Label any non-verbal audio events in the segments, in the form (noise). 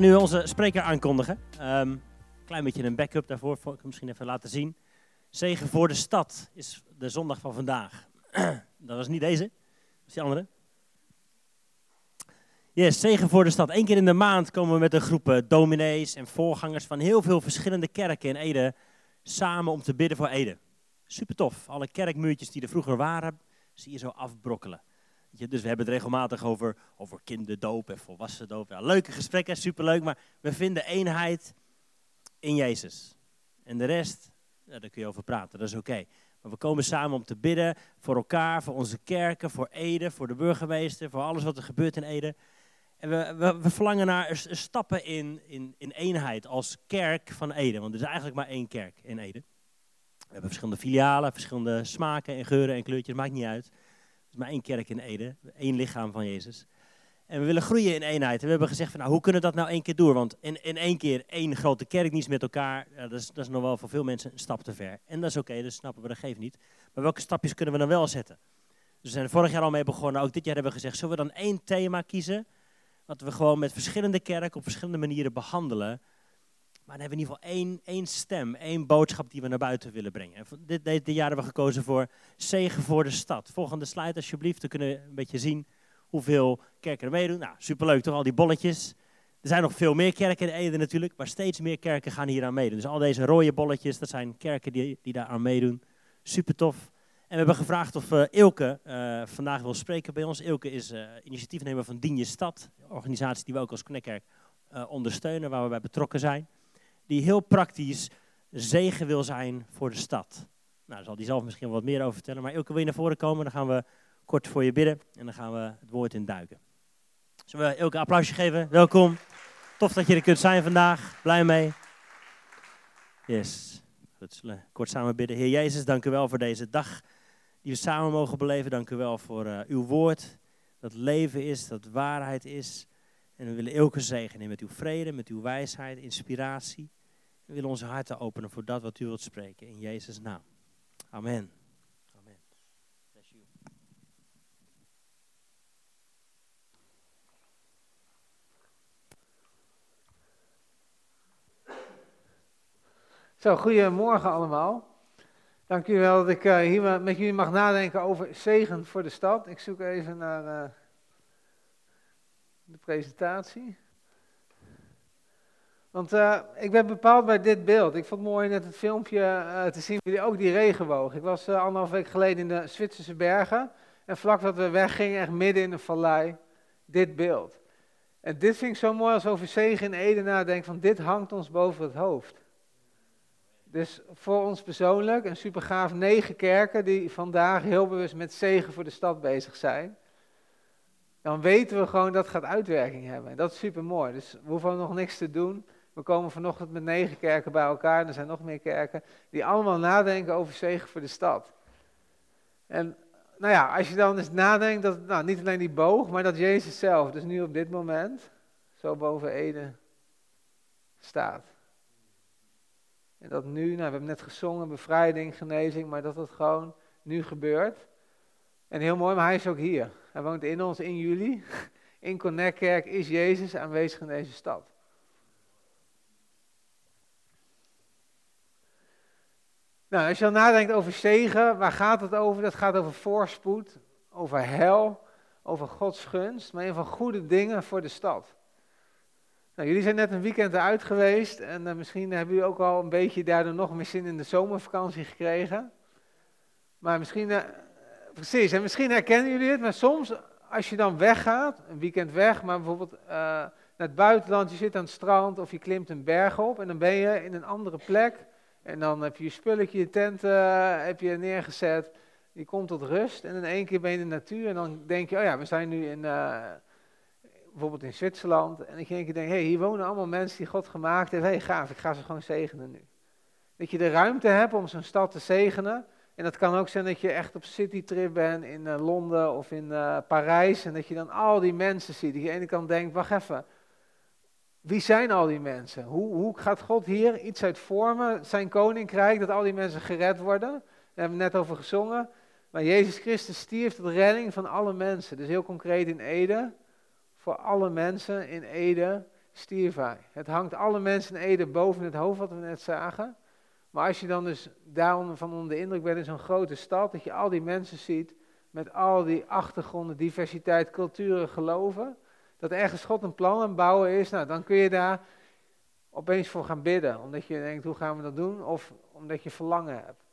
Nu onze spreker aankondigen. Een klein beetje een backup daarvoor, voor ik misschien even laten zien. Zegen voor de stad is de zondag van vandaag. (clears throat) dat was niet deze, dat is die andere. Yes, zegen voor de stad. Eén keer in de maand komen we met een groep eh, dominees en voorgangers van heel veel verschillende kerken in Ede samen om te bidden voor Ede. Super tof. Alle kerkmuurtjes die er vroeger waren, zie je zo afbrokkelen. Dus we hebben het regelmatig over, over kinderdoop en volwassen doop. Ja, leuke gesprekken, superleuk, maar we vinden eenheid in Jezus. En de rest, ja, daar kun je over praten, dat is oké. Maar we komen samen om te bidden voor elkaar, voor onze kerken, voor Ede, voor de burgemeester, voor alles wat er gebeurt in Ede. En we, we, we verlangen naar stappen in, in, in eenheid als kerk van Ede. Want er is eigenlijk maar één kerk in Ede. We hebben verschillende filialen, verschillende smaken en geuren en kleurtjes, maakt niet uit. Is maar één kerk in Ede, één lichaam van Jezus. En we willen groeien in eenheid. En we hebben gezegd, van, nou, hoe kunnen we dat nou één keer doen? Want in, in één keer één grote kerkdienst met elkaar, dat, is, dat is nog wel voor veel mensen een stap te ver. En dat is oké, dat snappen we, dat geeft niet. Maar welke stapjes kunnen we dan wel zetten? Dus we zijn vorig jaar al mee begonnen. Ook dit jaar hebben we gezegd, zullen we dan één thema kiezen? Wat we gewoon met verschillende kerken op verschillende manieren behandelen. Maar dan hebben we in ieder geval één, één stem, één boodschap die we naar buiten willen brengen. Dit, dit, jaar hebben we gekozen voor zegen voor de stad. Volgende slide alsjeblieft, dan kunnen we een beetje zien hoeveel kerken er meedoen. Nou, superleuk toch, al die bolletjes. Er zijn nog veel meer kerken in Ede natuurlijk, maar steeds meer kerken gaan hier aan meedoen. Dus al deze rode bolletjes, dat zijn kerken die, die daar aan meedoen. Super tof. En we hebben gevraagd of uh, Ilke uh, vandaag wil spreken bij ons. Ilke is uh, initiatiefnemer van Dien je Stad, een organisatie die we ook als Knekkerk ondersteunen, waar we bij betrokken zijn die heel praktisch zegen wil zijn voor de stad. Nou, daar zal die zelf misschien wat meer over vertellen. Maar Ilke, wil je naar voren komen? Dan gaan we kort voor je bidden en dan gaan we het woord induiken. Zullen we Ilke een applausje geven? Welkom. Tof dat je er kunt zijn vandaag. Blij mee. Yes. Goed, kort samen bidden. Heer Jezus, dank u wel voor deze dag die we samen mogen beleven. Dank u wel voor uh, uw woord. Dat leven is, dat waarheid is. En we willen Ilke zegenen met uw vrede, met uw wijsheid, inspiratie. We willen onze harten openen voor dat wat u wilt spreken. In Jezus' naam. Amen. Amen. Zo, goedemorgen allemaal. Dank u wel dat ik uh, hier met jullie mag nadenken over zegen voor de stad. Ik zoek even naar uh, de presentatie. Want uh, ik ben bepaald bij dit beeld. Ik vond het mooi net het filmpje uh, te zien, ook die regenboog. Ik was uh, anderhalf week geleden in de Zwitserse bergen. En vlak dat we weggingen, echt midden in de vallei, dit beeld. En dit vind ik zo mooi als over zegen in Ede nadenken, van dit hangt ons boven het hoofd. Dus voor ons persoonlijk, een super gaaf negen kerken die vandaag heel bewust met zegen voor de stad bezig zijn dan weten we gewoon dat gaat uitwerking hebben. En dat is super mooi. Dus we hoeven nog niks te doen. We komen vanochtend met negen kerken bij elkaar. En er zijn nog meer kerken die allemaal nadenken over zegen voor de stad. En nou ja, als je dan eens nadenkt dat nou, niet alleen die boog, maar dat Jezus zelf, dus nu op dit moment, zo boven Ede staat. En dat nu, nou, we hebben net gezongen, bevrijding, genezing, maar dat het gewoon nu gebeurt. En heel mooi, maar hij is ook hier. Hij woont in ons, in jullie. In Connectkerk is Jezus aanwezig in deze stad. Nou, als je dan nadenkt over zegen, waar gaat het over? Dat gaat over voorspoed, over hel, over Gods gunst, maar een van goede dingen voor de stad. Nou, jullie zijn net een weekend eruit geweest en uh, misschien hebben jullie ook al een beetje daardoor nog meer zin in de zomervakantie gekregen. Maar misschien uh, precies. En misschien herkennen jullie het, maar soms als je dan weggaat, een weekend weg, maar bijvoorbeeld uh, naar het buitenland, je zit aan het strand of je klimt een berg op en dan ben je in een andere plek. En dan heb je je spulletje, je tent uh, heb je neergezet. Je komt tot rust en in één keer ben je in de natuur en dan denk je, oh ja, we zijn nu in, uh, bijvoorbeeld in Zwitserland. En ik denk, hé, hey, hier wonen allemaal mensen die God gemaakt heeft. Hé, gaaf, ik ga ze gewoon zegenen nu. Dat je de ruimte hebt om zo'n stad te zegenen. En dat kan ook zijn dat je echt op citytrip bent in uh, Londen of in Parijs. En dat je dan al die mensen ziet. Die aan de ene kant denkt, wacht even. Wie zijn al die mensen? Hoe, hoe gaat God hier iets uit vormen? Zijn koninkrijk, dat al die mensen gered worden. Daar hebben we net over gezongen. Maar Jezus Christus stierf tot redding van alle mensen. Dus heel concreet in Ede. Voor alle mensen in Ede stierf hij. Het hangt alle mensen in Ede boven het hoofd, wat we net zagen. Maar als je dan dus daarvan van onder de indruk bent in zo'n grote stad, dat je al die mensen ziet met al die achtergronden, diversiteit, culturen, geloven, dat ergens God een plan aan bouwen is, nou, dan kun je daar opeens voor gaan bidden. Omdat je denkt, hoe gaan we dat doen? Of omdat je verlangen hebt.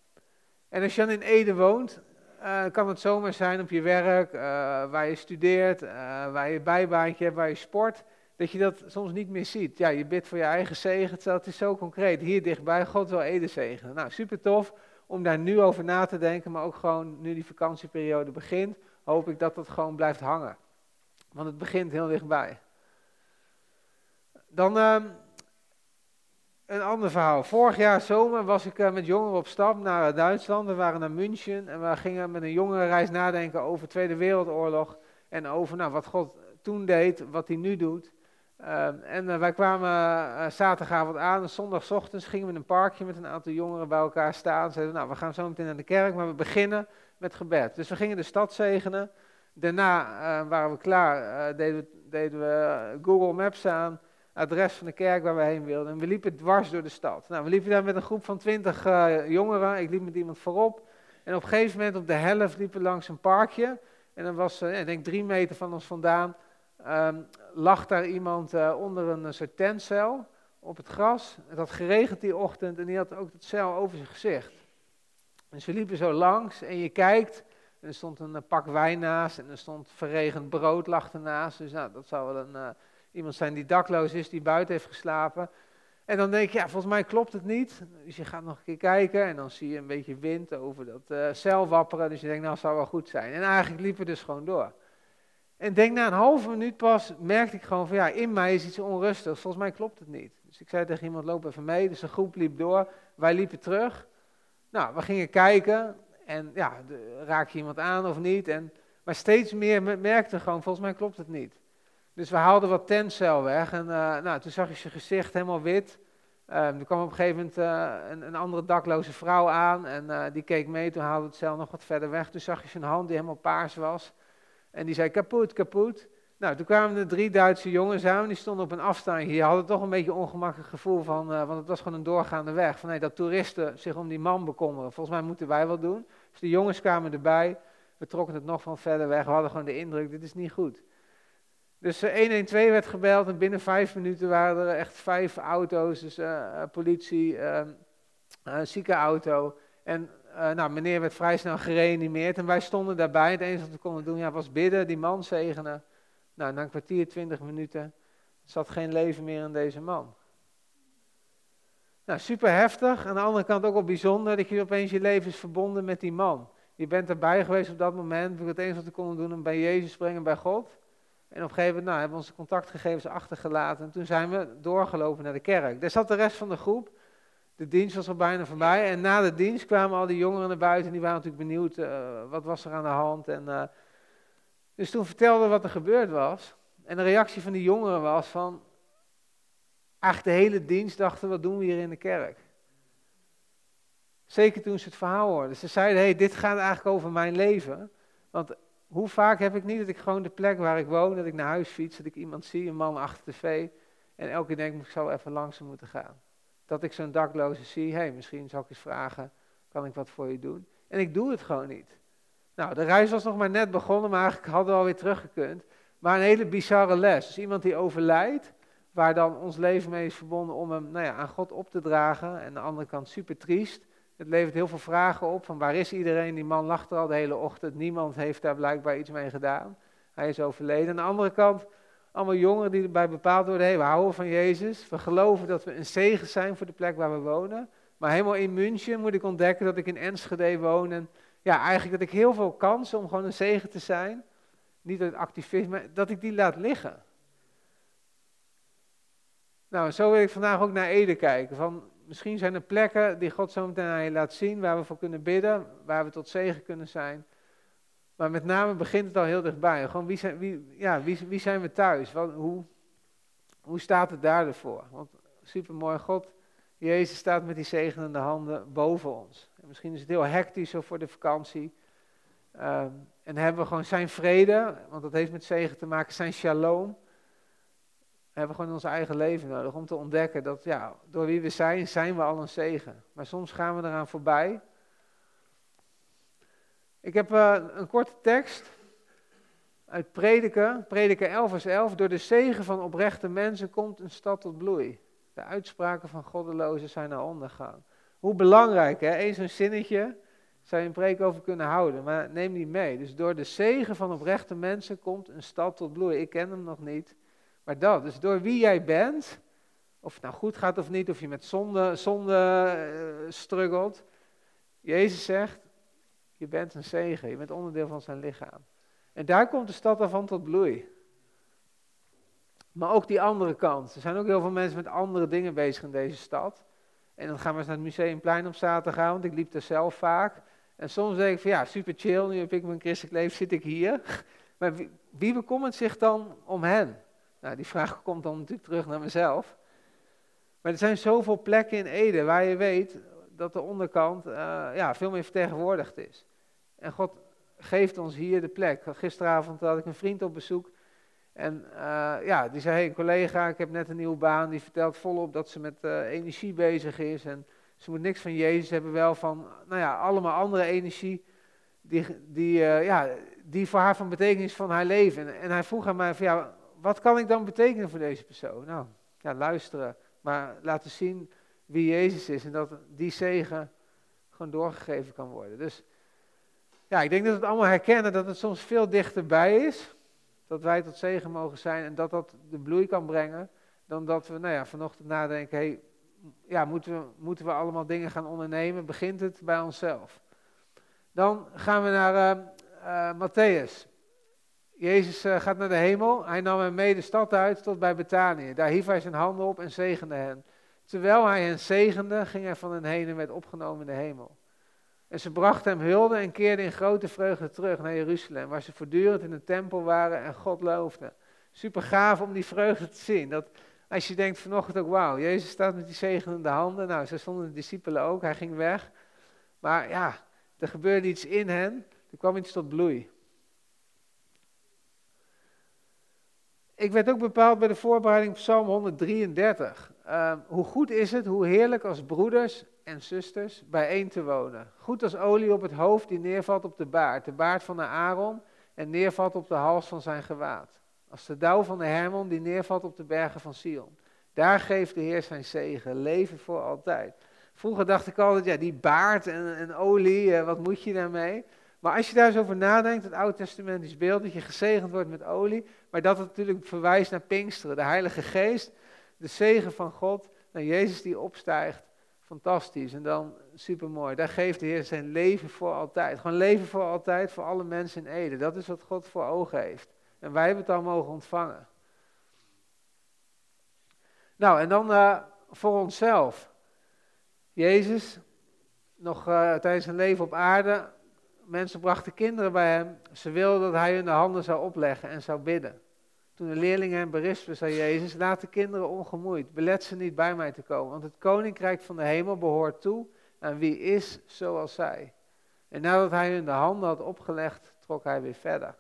En als je dan in Ede woont, uh, kan het zomaar zijn op je werk, uh, waar je studeert, uh, waar je bijbaantje hebt, waar je sport, dat je dat soms niet meer ziet. Ja, je bidt voor je eigen zegen, dat is zo concreet. Hier dichtbij, God wil Ede zegenen. Nou, super tof om daar nu over na te denken, maar ook gewoon nu die vakantieperiode begint, hoop ik dat dat gewoon blijft hangen. Want het begint heel dichtbij. Dan ehm, een ander verhaal. Vorig jaar zomer was ik uh, met jongeren op stap naar Duitsland. We waren naar München en we gingen met een jongerenreis nadenken over de Tweede Wereldoorlog. En over nou, wat God toen deed, wat hij nu doet. Uh, en uh, wij kwamen zaterdagavond aan en zondagochtends gingen we in een parkje met een aantal jongeren bij elkaar staan. Zeiden nou, we gaan zo meteen naar de kerk, maar we beginnen met gebed. Dus we gingen de stad zegenen. Daarna waren we klaar, deden, we, deden we Google Maps aan adres van de kerk waar we heen wilden. En we liepen dwars door de stad. Nou, we liepen daar met een groep van twintig jongeren. Ik liep met iemand voorop. En op een gegeven moment op de helft liepen we langs een parkje. En dan was, ik denk drie meter van ons vandaan, um, lag daar iemand onder een soort tentcel op het gras. Het had geregend die ochtend en die had ook het cel over zijn gezicht. En ze liepen zo langs en je kijkt er stond een pak wijn naast en er stond verregend brood lag ernaast. Dus nou, dat zou wel een iemand zijn die dakloos is, die buiten heeft geslapen. En dan denk je, ja, volgens mij klopt het niet. Dus je gaat nog een keer kijken en dan zie je een beetje wind over dat uh, cel wapperen. Dus je denkt, nou, zou wel goed zijn. En eigenlijk liepen we dus gewoon door. En denk na een halve minuut pas, merkte ik gewoon van, ja, in mij is iets onrustig. Volgens mij klopt het niet. Dus ik zei tegen iemand, loop even mee. Dus de groep liep door. Wij liepen terug. Nou, we gingen kijken. En ja, raak je iemand aan of niet? En, maar steeds meer merkte gewoon, volgens mij klopt het niet. Dus we haalden wat tentcel weg en uh, nou, toen zag je zijn gezicht helemaal wit. Um, er kwam op een gegeven moment uh, een, een, andere dakloze vrouw aan en uh, die keek mee. Toen haalde het cel nog wat verder weg. Toen zag je zijn hand die helemaal paars was. En die zei kapot, kapot. Nou, toen kwamen er drie Duitse jongens aan, die stonden op een afstandje. Die hadden toch een beetje een ongemakkelijk gevoel van, want het was gewoon een doorgaande weg. Van nee, dat toeristen zich om die man bekommeren. Volgens mij moeten wij wat doen. Dus de jongens kwamen erbij. We trokken het nog van verder weg. We hadden gewoon de indruk, dit is niet goed. Dus 112 eh, werd gebeld en binnen vijf minuten waren er echt vijf auto's, dus uh, politie, uh, ziekenauto. En nou, meneer werd vrij snel gereanimeerd en wij stonden daarbij. Het enige wat we konden doen ja, was bidden, die man zegenen. Nou, na een kwartier, twintig minuten zat geen leven meer in deze man. Nou, super heftig. Aan de andere kant ook wel bijzonder dat je opeens je leven is verbonden met die man. Je bent erbij geweest op dat moment. Het enige wat we konden doen, om bij Jezus springen, bij God. En op een gegeven moment nou, hebben we onze contactgegevens achtergelaten. En toen zijn we doorgelopen naar de kerk. Daar zat de rest van de groep. De dienst was al bijna voorbij. En na de dienst kwamen al die jongeren naar buiten. En die waren natuurlijk benieuwd, uh, wat was er aan de hand. En, uh, dus toen vertelden we wat er gebeurd was. En de reactie van die jongeren was van... Eigenlijk de hele dienst dachten, wat doen we hier in de kerk? Zeker toen ze het verhaal hoorden. Ze zeiden, hey, dit gaat eigenlijk over mijn leven. Want hoe vaak heb ik niet dat ik gewoon de plek waar ik woon, dat ik naar huis fiets, dat ik iemand zie, een man achter de tv, en elke keer denk ik, zou even langs moeten gaan. Dat ik zo'n dakloze zie, hey, misschien zou ik eens vragen, kan ik wat voor je doen? En ik doe het gewoon niet. Nou, de reis was nog maar net begonnen, maar eigenlijk hadden we alweer teruggekund. Maar een hele bizarre les. Dus iemand die overlijdt, waar dan ons leven mee is verbonden om hem nou ja, aan God op te dragen. En aan de andere kant super triest. Het levert heel veel vragen op van waar is iedereen? Die man lag er al de hele ochtend. Niemand heeft daar blijkbaar iets mee gedaan. Hij is overleden. Aan de andere kant, allemaal jongeren die erbij bepaald worden. Hey, we houden van Jezus. We geloven dat we een zegen zijn voor de plek waar we wonen. Maar helemaal in München moet ik ontdekken dat ik in Enschede woon. Ja, eigenlijk dat ik heel veel kansen om gewoon een zegen te zijn. Niet uit activisme, dat ik die laat liggen. Nou, zo wil ik vandaag ook naar Ede kijken. Van, misschien zijn er plekken die God zo meteen aan je laat zien, waar we voor kunnen bidden, waar we tot zegen kunnen zijn. Maar met name begint het al heel dichtbij. Gewoon wie zijn, wie, ja, wie, wie zijn we thuis? Wat, hoe, hoe staat het daar ervoor? Want supermooi, God, Jezus staat met die zegenende handen boven ons. En misschien is het heel hectisch voor de vakantie. Ehm, en hebben we gewoon zijn vrede, want dat heeft met zegen te maken, zijn shalom. We hebben gewoon ons eigen leven nodig om te ontdekken dat ja, door wie we zijn, zijn we al een zegen. Maar soms gaan we eraan voorbij. Ik heb uh, een korte tekst uit Prediker, Prediker 11 vers 11. Door de zegen van oprechte mensen komt een stad tot bloei. De uitspraken van goddelozen zijn naar ondergaan. Hoe belangrijk, hè? Eens een zinnetje, zou je een preek over kunnen houden, maar neem die mee. Dus door de zegen van oprechte mensen komt een stad tot bloei. Ik ken hem nog niet, maar dat. Dus door wie jij bent, of het nou goed gaat of niet, of je met zonde, zonde uh, struggelt. Jezus zegt, je bent een zegen, je bent onderdeel van zijn lichaam. En daar komt de stad daarvan tot bloei. Maar ook die andere kant. Er zijn ook heel veel mensen met andere dingen bezig in deze stad. En dan gaan we eens naar het Museumplein op zaterdag, want ik liep er zelf vaak. En soms denk ik van ja, super chill, nu heb ik mijn christelijk leven, zit ik hier. (laughs) Maar wie, wie bekommert zich dan om hen? Nou, die vraag komt dan natuurlijk terug naar mezelf. Maar er zijn zoveel plekken in Ede waar je weet dat de onderkant uh, ja, veel meer vertegenwoordigd is. En God geeft ons hier de plek. Gisteravond had ik een vriend op bezoek. En uh, ja, die zei, hey collega, ik heb net een nieuwe baan. Die vertelt volop dat ze met uh, energie bezig is. En ze moet niks van Jezus hebben, wel van, nou ja, allemaal andere energie. Die, die, uh, ja, die voor haar van betekenis van haar leven. En, en, hij vroeg aan mij van, ja, wat kan ik dan betekenen voor deze persoon? Nou, ja, luisteren. Maar laten zien wie Jezus is. En dat die zegen gewoon doorgegeven kan worden. Dus ja, ik denk dat we het allemaal herkennen dat het soms veel dichterbij is. Dat wij tot zegen mogen zijn en dat dat de bloei kan brengen. Dan dat we nou ja, vanochtend nadenken, hey, ja, moeten, we, moeten we allemaal dingen gaan ondernemen? Begint het bij onszelf? Dan gaan we naar uh, Matthäus. Jezus uh, gaat naar de hemel. Hij nam hem mee de stad uit tot bij Betanië. Daar hief hij zijn handen op en zegende hen. Terwijl hij hen zegende, ging hij van hen heen en werd opgenomen in de hemel. En ze brachten hem hulde en keerden in grote vreugde terug naar Jeruzalem, waar ze voortdurend in de tempel waren en God loofden. Super gaaf om die vreugde te zien. Dat als je denkt vanochtend ook, wauw, Jezus staat met die zegenende handen. Nou, zo stonden de discipelen ook, hij ging weg. Maar ja, er gebeurde iets in hen, er kwam iets tot bloei. Ik werd ook bepaald bij de voorbereiding op Psalm 133. Uh, hoe goed is het, hoe heerlijk als broeders en zusters bijeen te wonen. Goed als olie op het hoofd die neervalt op de baard, de baard van de Aaron en neervalt op de hals van zijn gewaad. Als de dauw van de Hermon die neervalt op de bergen van Sion. Daar geeft de Heer zijn zegen, leven voor altijd. Vroeger dacht ik altijd, ja, die baard en, olie, eh, wat moet je daarmee? Maar als je daar eens over nadenkt, het Oude Testamentisch beeld, dat je gezegend wordt met olie, maar dat het natuurlijk verwijst naar Pinksteren, de Heilige Geest, de zegen van God, naar Jezus die opstijgt. Fantastisch en dan supermooi. Daar geeft de Heer zijn leven voor altijd. Gewoon leven voor altijd voor alle mensen in Ede. Dat is wat God voor ogen heeft. En wij hebben het al mogen ontvangen. Nou, en dan uh, voor onszelf. Jezus, nog uh, tijdens zijn leven op aarde, mensen brachten kinderen bij hem. Ze wilden dat hij hun de handen zou opleggen en zou bidden. Toen de leerlingen hem berispen, zei Jezus, laat de kinderen ongemoeid, belet ze niet bij mij te komen, want het koninkrijk van de hemel behoort toe aan wie is zoals zij. En nadat hij hun de handen had opgelegd, trok hij weer verder.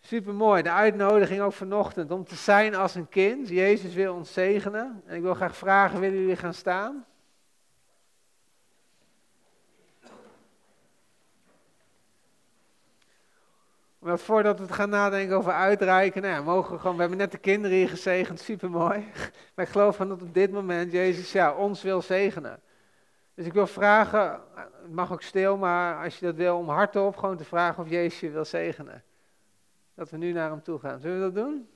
Supermooi, de uitnodiging ook vanochtend om te zijn als een kind. Jezus wil ons zegenen. En ik wil graag vragen, willen jullie gaan staan? Maar voordat we gaan nadenken over uitreiken, nou mogen we gewoon, we hebben net de kinderen hier gezegend, supermooi. (laughs) Maar ik geloof dat op dit moment Jezus ja, ons wil zegenen. Dus ik wil vragen, het mag ook stil, maar als je dat wil, om hardop gewoon te vragen of Jezus je wil zegenen. Dat we nu naar hem toe gaan. Zullen we dat doen?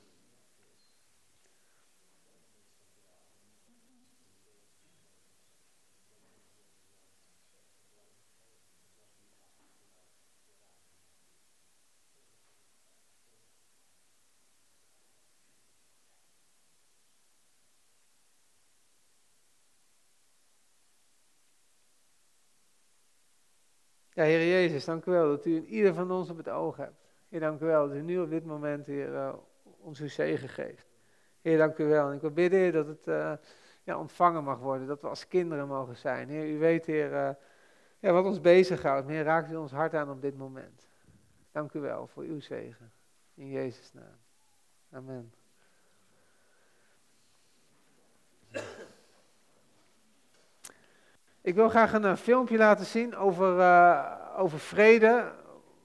Ja, Heer Jezus, dank u wel dat u ieder van ons op het oog hebt. Heer, dank u wel dat u nu op dit moment, Heer, uh, ons uw zegen geeft. Heer, dank u wel. En ik wil bidden, Heer, dat het uh, ja, ontvangen mag worden, dat we als kinderen mogen zijn. Heer, u weet, Heer, uh, ja, wat ons bezighoudt. Heer, raakt u ons hart aan op dit moment. Dank u wel voor uw zegen. In Jezus' naam. Amen. Ik wil graag een, filmpje laten zien over, uh, over vrede.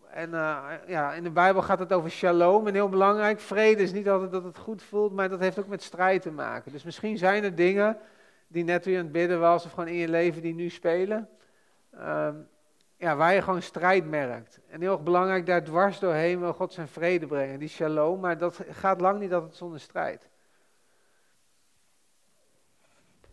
En uh, ja, in de Bijbel gaat het over shalom. En heel belangrijk, vrede is niet altijd dat het goed voelt, maar dat heeft ook met strijd te maken. Dus misschien zijn er dingen die net u aan het bidden was, of gewoon in je leven die nu spelen. Uh, ja, waar je gewoon strijd merkt. En heel erg belangrijk, daar dwars doorheen wil God zijn vrede brengen, die shalom. Maar dat gaat lang niet altijd zonder strijd.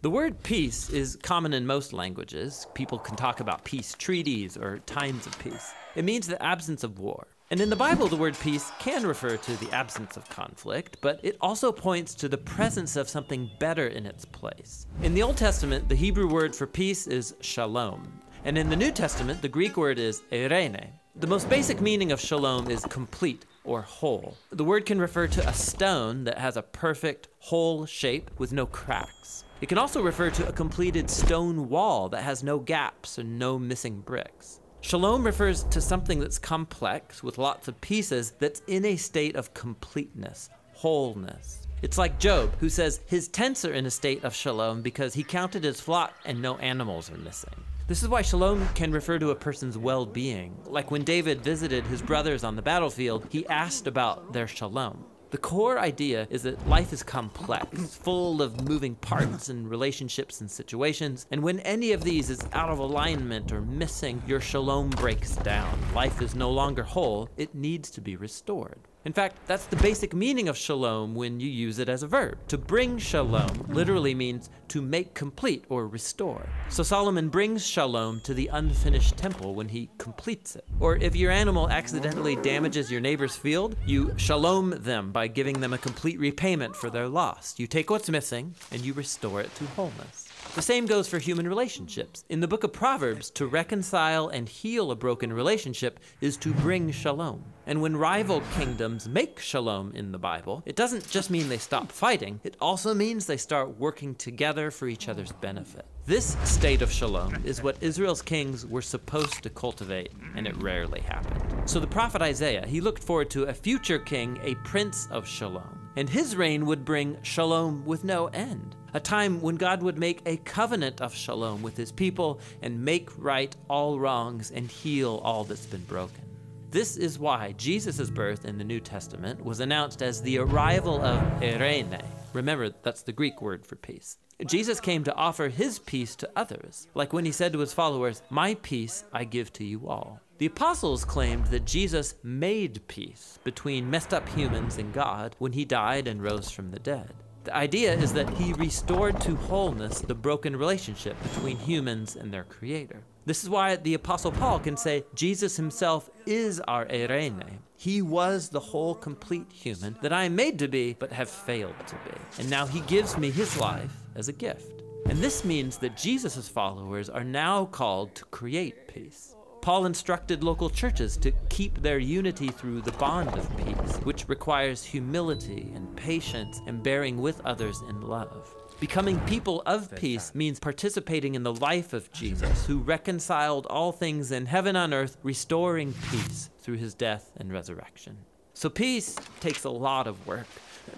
The word peace is common in most languages. People can talk about peace treaties or times of peace. It means the absence of war. And in the Bible, the word peace can refer to the absence of conflict, but it also points to the presence of something better in its place. In the Old Testament, the Hebrew word for peace is shalom, and in the New Testament, the Greek word is eirene. The most basic meaning of shalom is complete or whole. The word can refer to a stone that has a perfect, whole shape with no cracks. It can also refer to a completed stone wall that has no gaps and no missing bricks. Shalom refers to something that's complex with lots of pieces that's in a state of completeness, wholeness. It's like Job, who says his tents are in a state of shalom because he counted his flock and no animals are missing. This is why shalom can refer to a person's well being. Like when David visited his brothers on the battlefield, he asked about their shalom. The core idea is that life is complex, full of moving parts and relationships and situations, and when any of these is out of alignment or missing, your shalom breaks down. Life is no longer whole, it needs to be restored. In fact, that's the basic meaning of shalom when you use it as a verb. To bring shalom literally means to make complete or restore. So Solomon brings shalom to the unfinished temple when he completes it. Or if your animal accidentally damages your neighbor's field, you shalom them by giving them a complete repayment for their loss. You take what's missing and you restore it to wholeness. The same goes for human relationships. In the book of Proverbs, to reconcile and heal a broken relationship is to bring shalom. And when rival kingdoms make shalom in the Bible, it doesn't just mean they stop fighting, it also means they start working together for each other's benefit. This state of shalom is what Israel's kings were supposed to cultivate, and it rarely happened. So the prophet Isaiah, he looked forward to a future king, a prince of shalom, and his reign would bring shalom with no end. A time when God would make a covenant of shalom with his people and make right all wrongs and heal all that's been broken. This is why Jesus' birth in the New Testament was announced as the arrival of Irene. Remember, that's the Greek word for peace. Jesus came to offer his peace to others, like when he said to his followers, My peace I give to you all. The apostles claimed that Jesus made peace between messed up humans and God when he died and rose from the dead. The idea is that he restored to wholeness the broken relationship between humans and their creator. This is why the Apostle Paul can say Jesus himself is our Irene. He was the whole complete human that I am made to be, but have failed to be. And now he gives me his life as a gift. And this means that Jesus' followers are now called to create peace. Paul instructed local churches to keep their unity through the bond of peace, which requires humility and patience and bearing with others in love. Becoming people of peace means participating in the life of Jesus, who reconciled all things in heaven and earth, restoring peace through his death and resurrection. So, peace takes a lot of work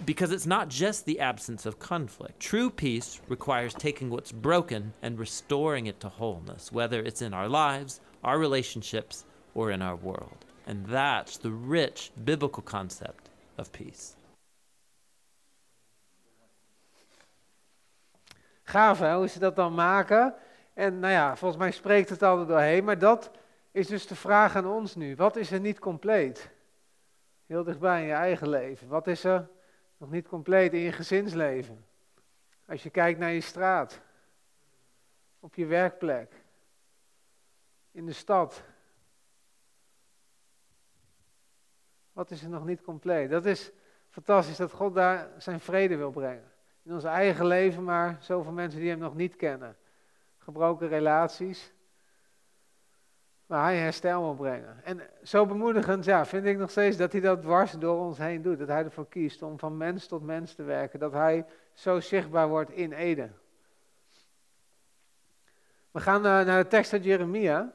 because it's not just the absence of conflict. True peace requires taking what's broken and restoring it to wholeness, whether it's in our lives, our relationships, or in our world. And that's the rich biblical concept of peace. Gaaf hè, hoe ze dat dan maken. En nou ja, volgens mij spreekt het altijd doorheen. Maar dat is dus de vraag aan ons nu. Wat is er niet compleet? Heel dichtbij in je eigen leven. Wat is er nog niet compleet in je gezinsleven? Als je kijkt naar je straat. Op je werkplek. In de stad. Wat is er nog niet compleet? Dat is fantastisch dat God daar zijn vrede wil brengen in ons eigen leven, maar zoveel mensen die hem nog niet kennen. Gebroken relaties, waar hij herstel wil brengen. En zo bemoedigend ja, vind ik nog steeds dat hij dat dwars door ons heen doet. Dat hij ervoor kiest om van mens tot mens te werken. Dat hij zo zichtbaar wordt in Ede. We gaan eh, naar de tekst uit Jeremia.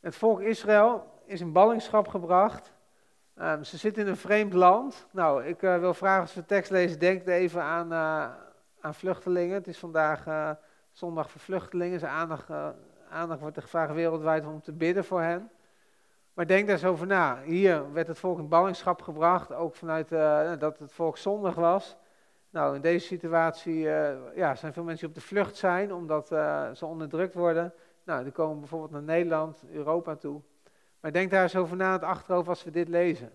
Het volk Israël is in ballingschap gebracht Um, ze zitten in een vreemd land. Nou, ik uh, wil vragen als we de tekst lezen, denk even aan, uh, aan vluchtelingen. Het is vandaag eh, zondag voor vluchtelingen. Zijn aandacht, uh, aandacht wordt er gevraagd wereldwijd om te bidden voor hen. Maar denk daar eens over na. Hier werd het volk in ballingschap gebracht, ook vanuit uh, dat het volk zondig was. Nou, in deze situatie ja, zijn veel mensen die op de vlucht zijn, omdat ze onderdrukt worden. Nou, die komen bijvoorbeeld naar Nederland, Europa toe. Maar denk daar eens over na het achterhoofd als we dit lezen.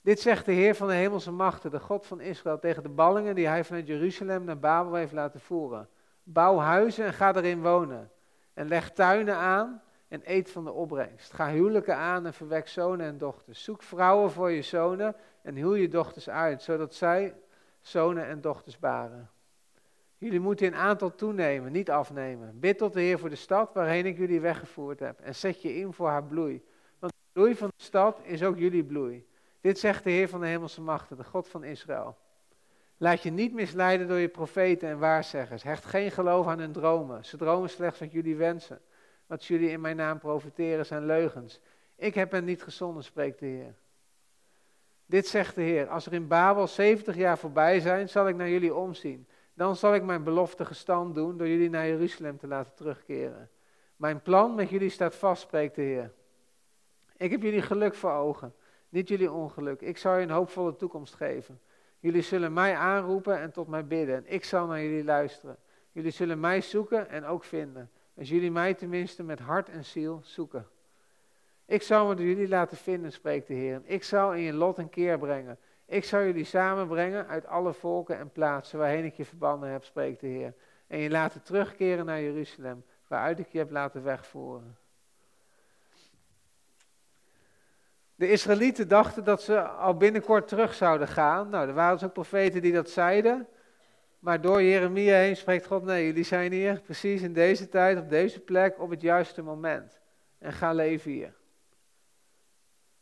Dit zegt de Heer van de hemelse machten, de God van Israël, tegen de ballingen die hij vanuit Jeruzalem naar Babel heeft laten voeren. Bouw huizen en ga erin wonen. En leg tuinen aan en eet van de opbrengst. Ga huwelijken aan en verwek zonen en dochters. Zoek vrouwen voor je zonen en huw je dochters uit, zodat zij zonen en dochters baren. Jullie moeten in aantal toenemen, niet afnemen. Bid tot de Heer voor de stad waarheen ik jullie weggevoerd heb. En zet je in voor haar bloei. Want de bloei van de stad is ook jullie bloei. Dit zegt de Heer van de hemelse machten, de God van Israël. Laat je niet misleiden door je profeten en waarzeggers. Hecht geen geloof aan hun dromen. Ze dromen slechts wat jullie wensen. Wat jullie in mijn naam profiteren zijn leugens. Ik heb hen niet gezonden, spreekt de Heer. Dit zegt de Heer. Als er in Babel 70 jaar voorbij zijn, zal ik naar jullie omzien. Dan zal ik mijn belofte gestand doen door jullie naar Jeruzalem te laten terugkeren. Mijn plan met jullie staat vast, spreekt de Heer. Ik heb jullie geluk voor ogen niet jullie ongeluk. Ik zal je een hoopvolle toekomst geven. Jullie zullen mij aanroepen en tot mij bidden. En ik zal naar jullie luisteren. Jullie zullen mij zoeken en ook vinden. Als jullie mij tenminste met hart en ziel zoeken. Ik zal me door jullie laten vinden, spreekt de Heer. Ik zal in je lot een keer brengen. Ik zal jullie samenbrengen uit alle volken en plaatsen waarheen ik je verbannen heb, spreekt de Heer. En je laten terugkeren naar Jeruzalem, waaruit ik je heb laten wegvoeren. De Israëlieten dachten dat ze al binnenkort terug zouden gaan. Nou, er waren dus ook profeten die dat zeiden. Maar door Jeremia heen spreekt God, nee, jullie zijn hier precies in deze tijd, op deze plek, op het juiste moment. En ga leven hier.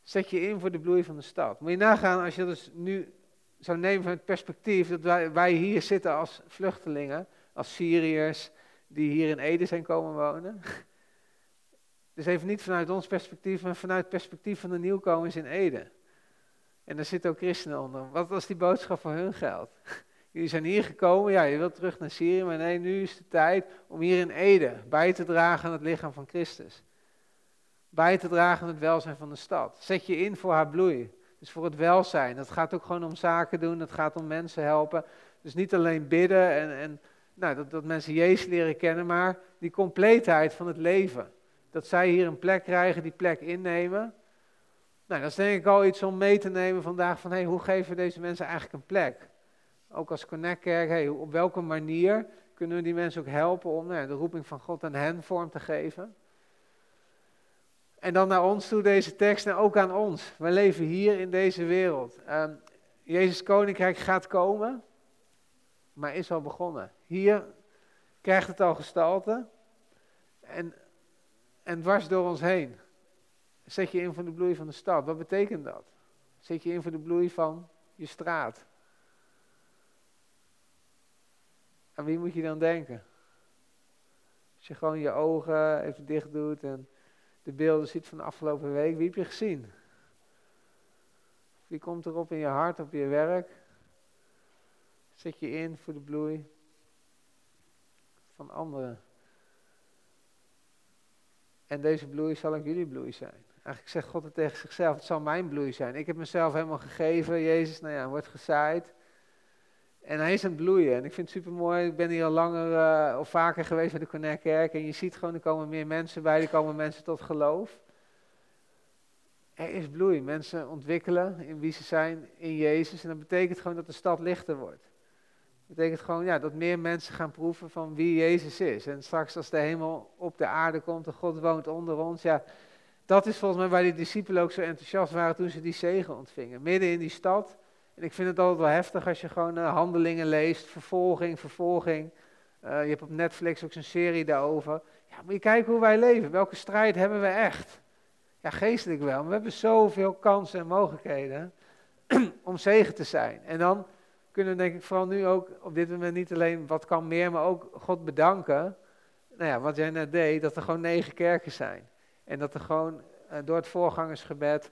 Zet je in voor de bloei van de stad. Moet je nagaan als je dus nu zou nemen van het perspectief dat wij, wij hier zitten als vluchtelingen, als Syriërs die hier in Ede zijn komen wonen. Dus even niet vanuit ons perspectief, maar vanuit het perspectief van de nieuwkomers in Ede. En daar zitten ook christenen onder. Wat was die boodschap voor hun geld? (laughs) Jullie zijn hier gekomen, ja, je wilt terug naar Syrië, maar nee, nu is de tijd om hier in Ede bij te dragen aan het lichaam van Christus. Bij te dragen aan het welzijn van de stad. Zet je in voor haar bloei. Dus voor het welzijn. Dat gaat ook gewoon om zaken doen, dat gaat om mensen helpen. Dus niet alleen bidden en, en nou, dat, dat mensen Jezus leren kennen, maar die compleetheid van het leven dat zij hier een plek krijgen, die plek innemen. Nou, dat is denk ik al iets om mee te nemen vandaag van, hey, hoe geven we deze mensen eigenlijk een plek? Ook als Connect Kerk, hey, op welke manier kunnen we die mensen ook helpen om nou, de roeping van God aan hen vorm te geven? En dan naar ons toe deze tekst en ook aan ons. We leven hier in deze wereld. Um, Jezus Koninkrijk gaat komen, maar is al begonnen. Hier krijgt het al gestalte. En en dwars door ons heen. Zet je in voor de bloei van de stad. Wat betekent dat? Zet je in voor de bloei van je straat. Aan wie moet je dan denken? Als je gewoon je ogen even dicht doet en de beelden ziet van de afgelopen week, wie heb je gezien? Wie komt erop in je hart, op je werk? Zet je in voor de bloei van anderen. En deze bloei zal ook jullie bloei zijn. Eigenlijk zegt God het tegen zichzelf, het zal mijn bloei zijn. Ik heb mezelf helemaal gegeven, Jezus, nou ja, wordt gezaaid. En hij is aan het bloeien. En ik vind het super mooi. Ik ben hier al langer uh, of vaker geweest bij de Connect Kerk. En je ziet gewoon, er komen meer mensen bij, er komen mensen tot geloof. Er is bloei. Mensen ontwikkelen in wie ze zijn in Jezus. En dat betekent gewoon dat de stad lichter wordt. Betekent gewoon ja, dat meer mensen gaan proeven van wie Jezus is. En straks als de hemel op de aarde komt en God woont onder ons, ja, dat is volgens mij waar die discipelen ook zo enthousiast waren toen ze die zegen ontvingen. Midden in die stad. En ik vind het altijd wel heftig als je gewoon uh, handelingen leest, vervolging, vervolging. Uh, je hebt op Netflix ook zo'n serie daarover. Ja, moet je kijken hoe wij leven. Welke strijd hebben we echt? Ja, geestelijk wel. Maar we hebben zoveel kansen en mogelijkheden (clears throat) om zegen te zijn. En dan kunnen denk ik vooral nu ook op dit moment niet alleen wat kan meer, maar ook God bedanken. Nou ja, wat jij net deed, dat er gewoon negen kerken zijn. En dat er gewoon uh, door het voorgangersgebed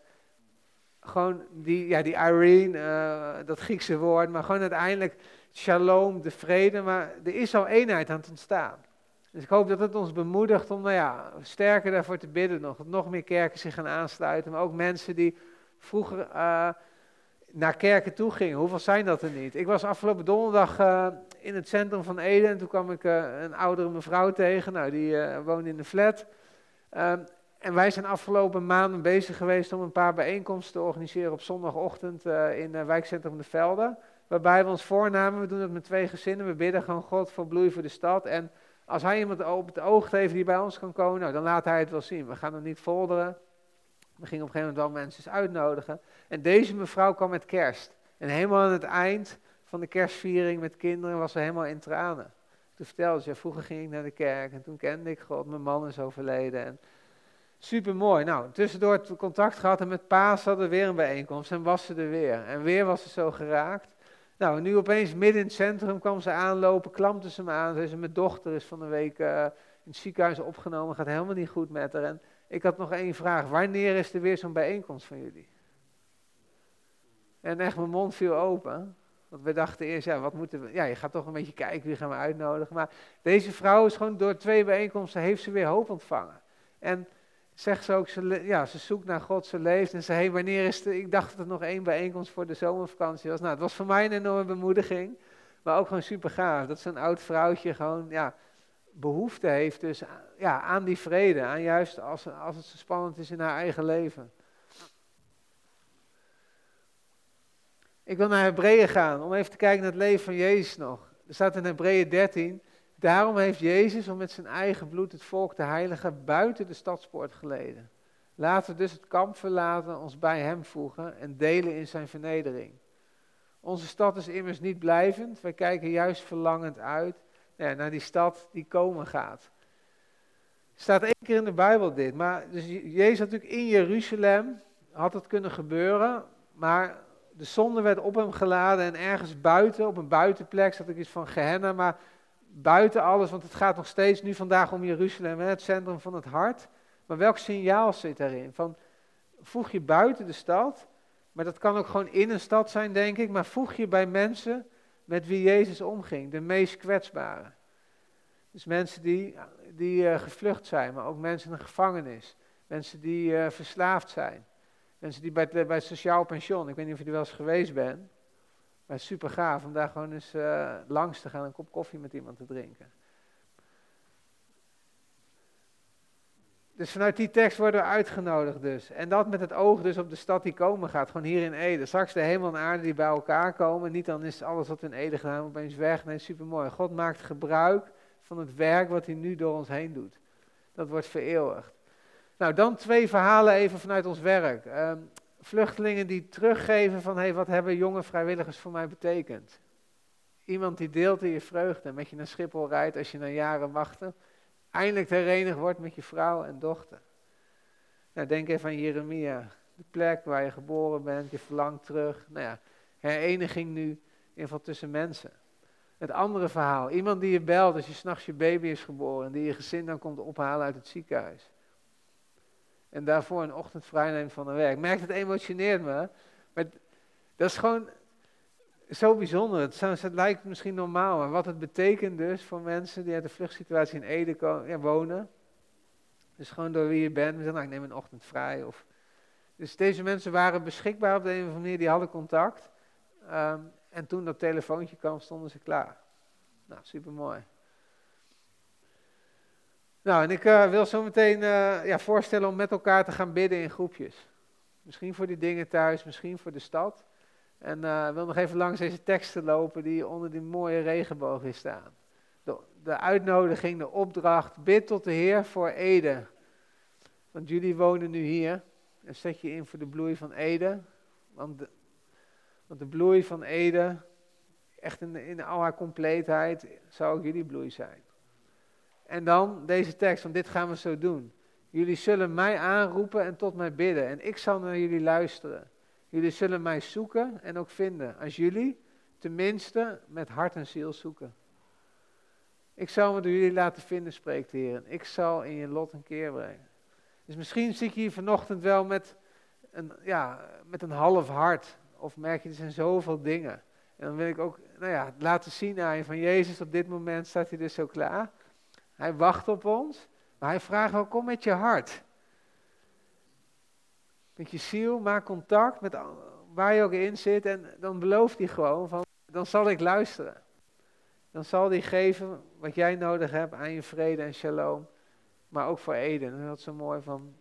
gewoon die, ja, die Irene, eh, dat Griekse woord, maar gewoon uiteindelijk shalom, de vrede, maar er is al eenheid aan het ontstaan. Dus ik hoop dat het ons bemoedigt om nou ja, sterker daarvoor te bidden nog. Dat nog meer kerken zich gaan aansluiten. Maar ook mensen die vroeger uh, naar kerken toe gingen. Hoeveel zijn dat er niet? Ik was afgelopen donderdag uh, in het centrum van Ede. En toen kwam ik uh, een oudere mevrouw tegen. Nou, die woonde in de flat. En wij zijn afgelopen maanden bezig geweest om een paar bijeenkomsten te organiseren op zondagochtend in het wijkcentrum De Velden. Waarbij we ons voornamen, we doen het met twee gezinnen. We bidden gewoon God voor bloei voor de stad. En als hij iemand op het oog heeft die bij ons kan komen, nou, dan laat hij het wel zien. We gaan hem niet folderen. We gingen op een gegeven moment wel mensen uitnodigen. En deze mevrouw kwam met kerst. En helemaal aan het eind van de kerstviering met kinderen was ze helemaal in tranen. Toen vertelde ze, vroeger ging ik naar de kerk en toen kende ik God, mijn man is overleden. En super mooi. Nou, tussendoor het contact gehad en met Paas hadden we weer een bijeenkomst en was ze er weer. En weer was ze zo geraakt. Nou, nu opeens midden in het centrum kwam ze aanlopen, klampte ze me aan. Zei ze, mijn dochter is van een week uh, in het ziekenhuis opgenomen, gaat helemaal niet goed met haar. En ik had nog één vraag, wanneer is er weer zo'n bijeenkomst van jullie? En echt, mijn mond viel open. Want we dachten eerst, ja, wat moeten we, ja, je gaat toch een beetje kijken, wie gaan we uitnodigen. Maar deze vrouw is gewoon door twee bijeenkomsten, heeft ze weer hoop ontvangen. En zegt ze ook, ze, ja, ze zoekt naar God, ze leeft. En ze, hey, wanneer is er, ik dacht dat er nog één bijeenkomst voor de zomervakantie was. Nou, het was voor mij een enorme bemoediging. Maar ook gewoon super gaaf. Dat zo'n oud vrouwtje gewoon, ja, behoefte heeft dus ja, aan die vrede. Aan juist als, als het zo spannend is in haar eigen leven. Ik wil naar Hebreeën gaan om even te kijken naar het leven van Jezus nog. Er staat in Hebreeën 13. Daarom heeft Jezus om met zijn eigen bloed het volk te heiligen buiten de stadspoort geleden. Laten we dus het kamp verlaten, ons bij hem voegen en delen in zijn vernedering. Onze stad is immers niet blijvend, wij kijken juist verlangend uit ja, naar die stad die komen gaat. Staat één keer in de Bijbel dit, maar dus Jezus had natuurlijk in Jeruzalem, had het kunnen gebeuren, maar de zonde werd op hem geladen en ergens buiten, op een buitenplek, zat ik iets van Gehenna, maar buiten alles, want het gaat nog steeds nu vandaag om Jeruzalem, het centrum van het hart. Maar welk signaal zit daarin? Van, voeg je buiten de stad, maar dat kan ook gewoon in een stad zijn, denk ik, maar voeg je bij mensen met wie Jezus omging, de meest kwetsbare. Dus mensen die, die uh, gevlucht zijn, maar ook mensen in de gevangenis. Mensen die uh, verslaafd zijn. Mensen die bij het, bij het sociaal pension, ik weet niet of je er wel eens geweest bent. Maar super gaaf om daar gewoon eens langs te gaan, een kop koffie met iemand te drinken. Dus vanuit die tekst worden we uitgenodigd dus. En dat met het oog dus op de stad die komen gaat, gewoon hier in Ede. Straks de hemel en aarde die bij elkaar komen. Niet dan is alles wat in Ede gedaan opeens weg. Nee, supermooi. God maakt gebruik van het werk wat hij nu door ons heen doet. Dat wordt vereeuwigd. Nou, dan twee verhalen even vanuit ons werk. Um, vluchtelingen die teruggeven van, hé, hey, wat hebben jonge vrijwilligers voor mij betekend? Iemand die deelt in je vreugde, met je naar Schiphol rijdt als je na jaren wachten, eindelijk herenigd wordt met je vrouw en dochter. Nou, denk even aan Jeremia, de plek waar je geboren bent, je verlangt terug. Nou ja, hereniging nu, in ieder geval tussen mensen. Het andere verhaal, iemand die je belt als je s'nachts je baby is geboren en die je gezin dan komt ophalen uit het ziekenhuis en daarvoor een ochtend vrijneemt van de werk. Merk, het emotioneert me, maar dat is gewoon zo bijzonder. Het, het, lijkt misschien normaal, maar wat het betekent dus voor mensen die uit de vluchtsituatie in Ede ja, wonen. Dus gewoon door wie je bent, we zeggen, nou, ik neem een ochtend vrij. Of, dus deze mensen waren beschikbaar op de een of andere manier, die hadden contact. Um, en toen dat telefoontje kwam, stonden ze klaar. Nou, supermooi. Nou, en ik uh, wil zo meteen uh, ja, voorstellen om met elkaar te gaan bidden in groepjes. Misschien voor die dingen thuis, misschien voor de stad. En uh, wil nog even langs deze teksten lopen die onder die mooie regenboog is staan. De, de uitnodiging, de opdracht, bid tot de Heer voor Ede. Want jullie wonen nu hier. En zet je in voor de bloei van Ede. Want de, want de bloei van Ede, echt in, in al haar compleetheid, zou ook jullie bloei zijn. En dan deze tekst, van dit gaan we zo doen. Jullie zullen mij aanroepen en tot mij bidden. En ik zal naar jullie luisteren. Jullie zullen mij zoeken en ook vinden. Als jullie tenminste met hart en ziel zoeken. Ik zal me door jullie laten vinden, spreekt de Heer. Ik zal in je lot een keer brengen. Dus misschien zit je hier vanochtend wel met een, ja, met een half hart? Of merk je, er zijn zoveel dingen. En dan wil ik ook nou ja, laten zien aan je van Jezus, op dit moment staat hij dus zo klaar. Hij wacht op ons, maar hij vraagt wel, kom met je hart. Met je ziel, maak contact met waar je ook in zit en dan belooft hij gewoon van, dan zal ik luisteren. Dan zal hij geven wat jij nodig hebt aan je vrede en shalom, maar ook voor Eden. En dat is zo mooi van,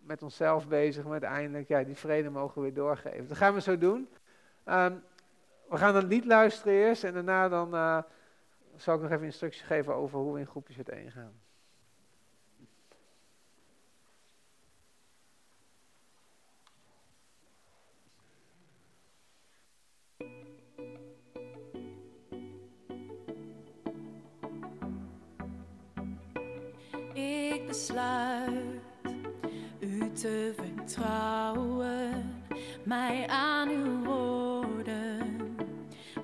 met onszelf bezig, maar uiteindelijk, ja, die vrede mogen we weer doorgeven. Dat gaan we zo doen. Ehm, we gaan een lied luisteren eerst en daarna dan uh, zal ik nog even instructies geven over hoe we in groepjes uiteengaan. Ik u te vertrouwen, mij aan uw woorden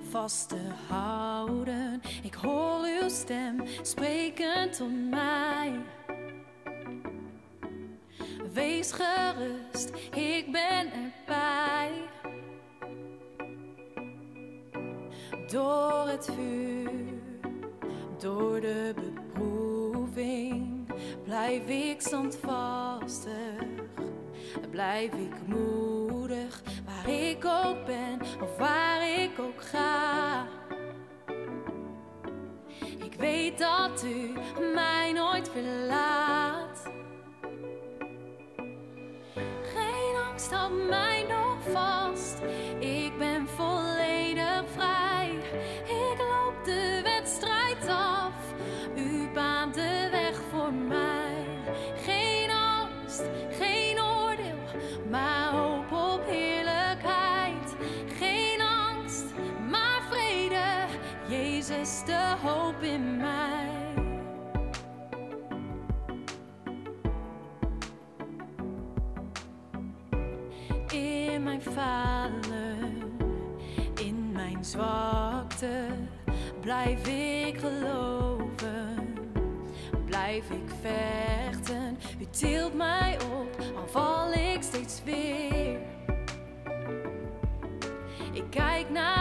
vast te houden. Ik hoor uw stem spreken tot mij. Wees gerust, ik ben erbij. Door het vuur, door de beproeving, blijf ik standvastig, blijf ik moedig, waar ik ook ben of waar ik ook ga. Ik weet dat u mij nooit verlaat. Geen angst houdt mij hoop op heerlijkheid. Geen angst, maar vrede. Jezus, de hoop in mij. in mijn falen, in mijn zwakte, blijf ik geloven, blijf ik vechten. U tilt mij op, al val ik steeds weer. Ik kijk naar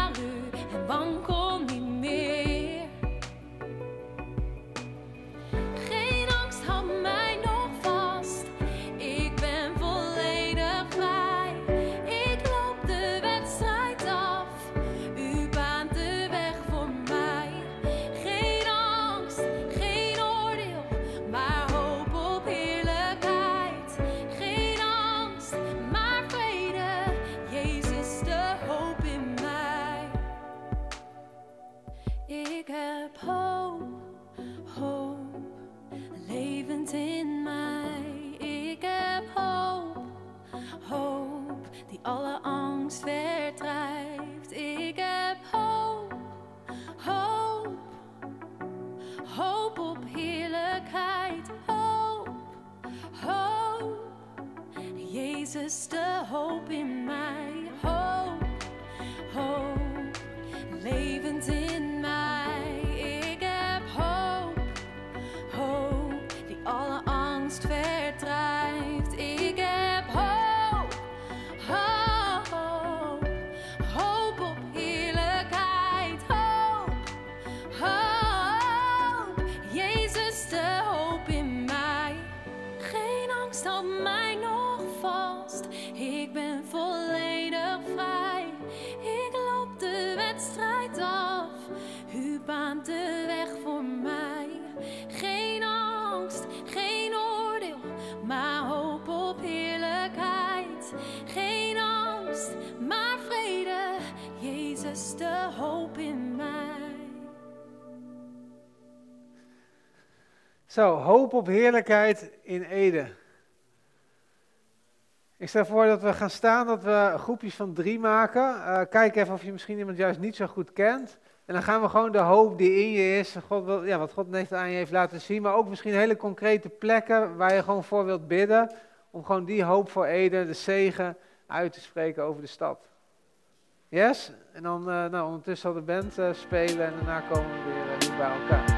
heb hoop, hoop, levend in mij. Ik heb hoop, hoop, die alle angst verdrijft. Ik heb hoop, hoop, hoop op heerlijkheid. Hoop, hoop, Jezus, de hoop in mij. Hoop, hoop, levend in hoop in mij. Zo, hoop op heerlijkheid in Ede. Ik stel voor dat we gaan staan, dat we groepjes van drie maken. Eh, kijk even of je misschien iemand juist niet zo goed kent. En dan gaan we gewoon de hoop die in je is, God ja, wat God net aan je heeft laten zien, maar ook misschien hele concrete plekken waar je gewoon voor wilt bidden. Om gewoon die hoop voor Ede, de zegen, uit te spreken over de stad. Yes? En dan, eh, nou, ondertussen zal de band eh, spelen en daarna komen we weer, eh, bij elkaar.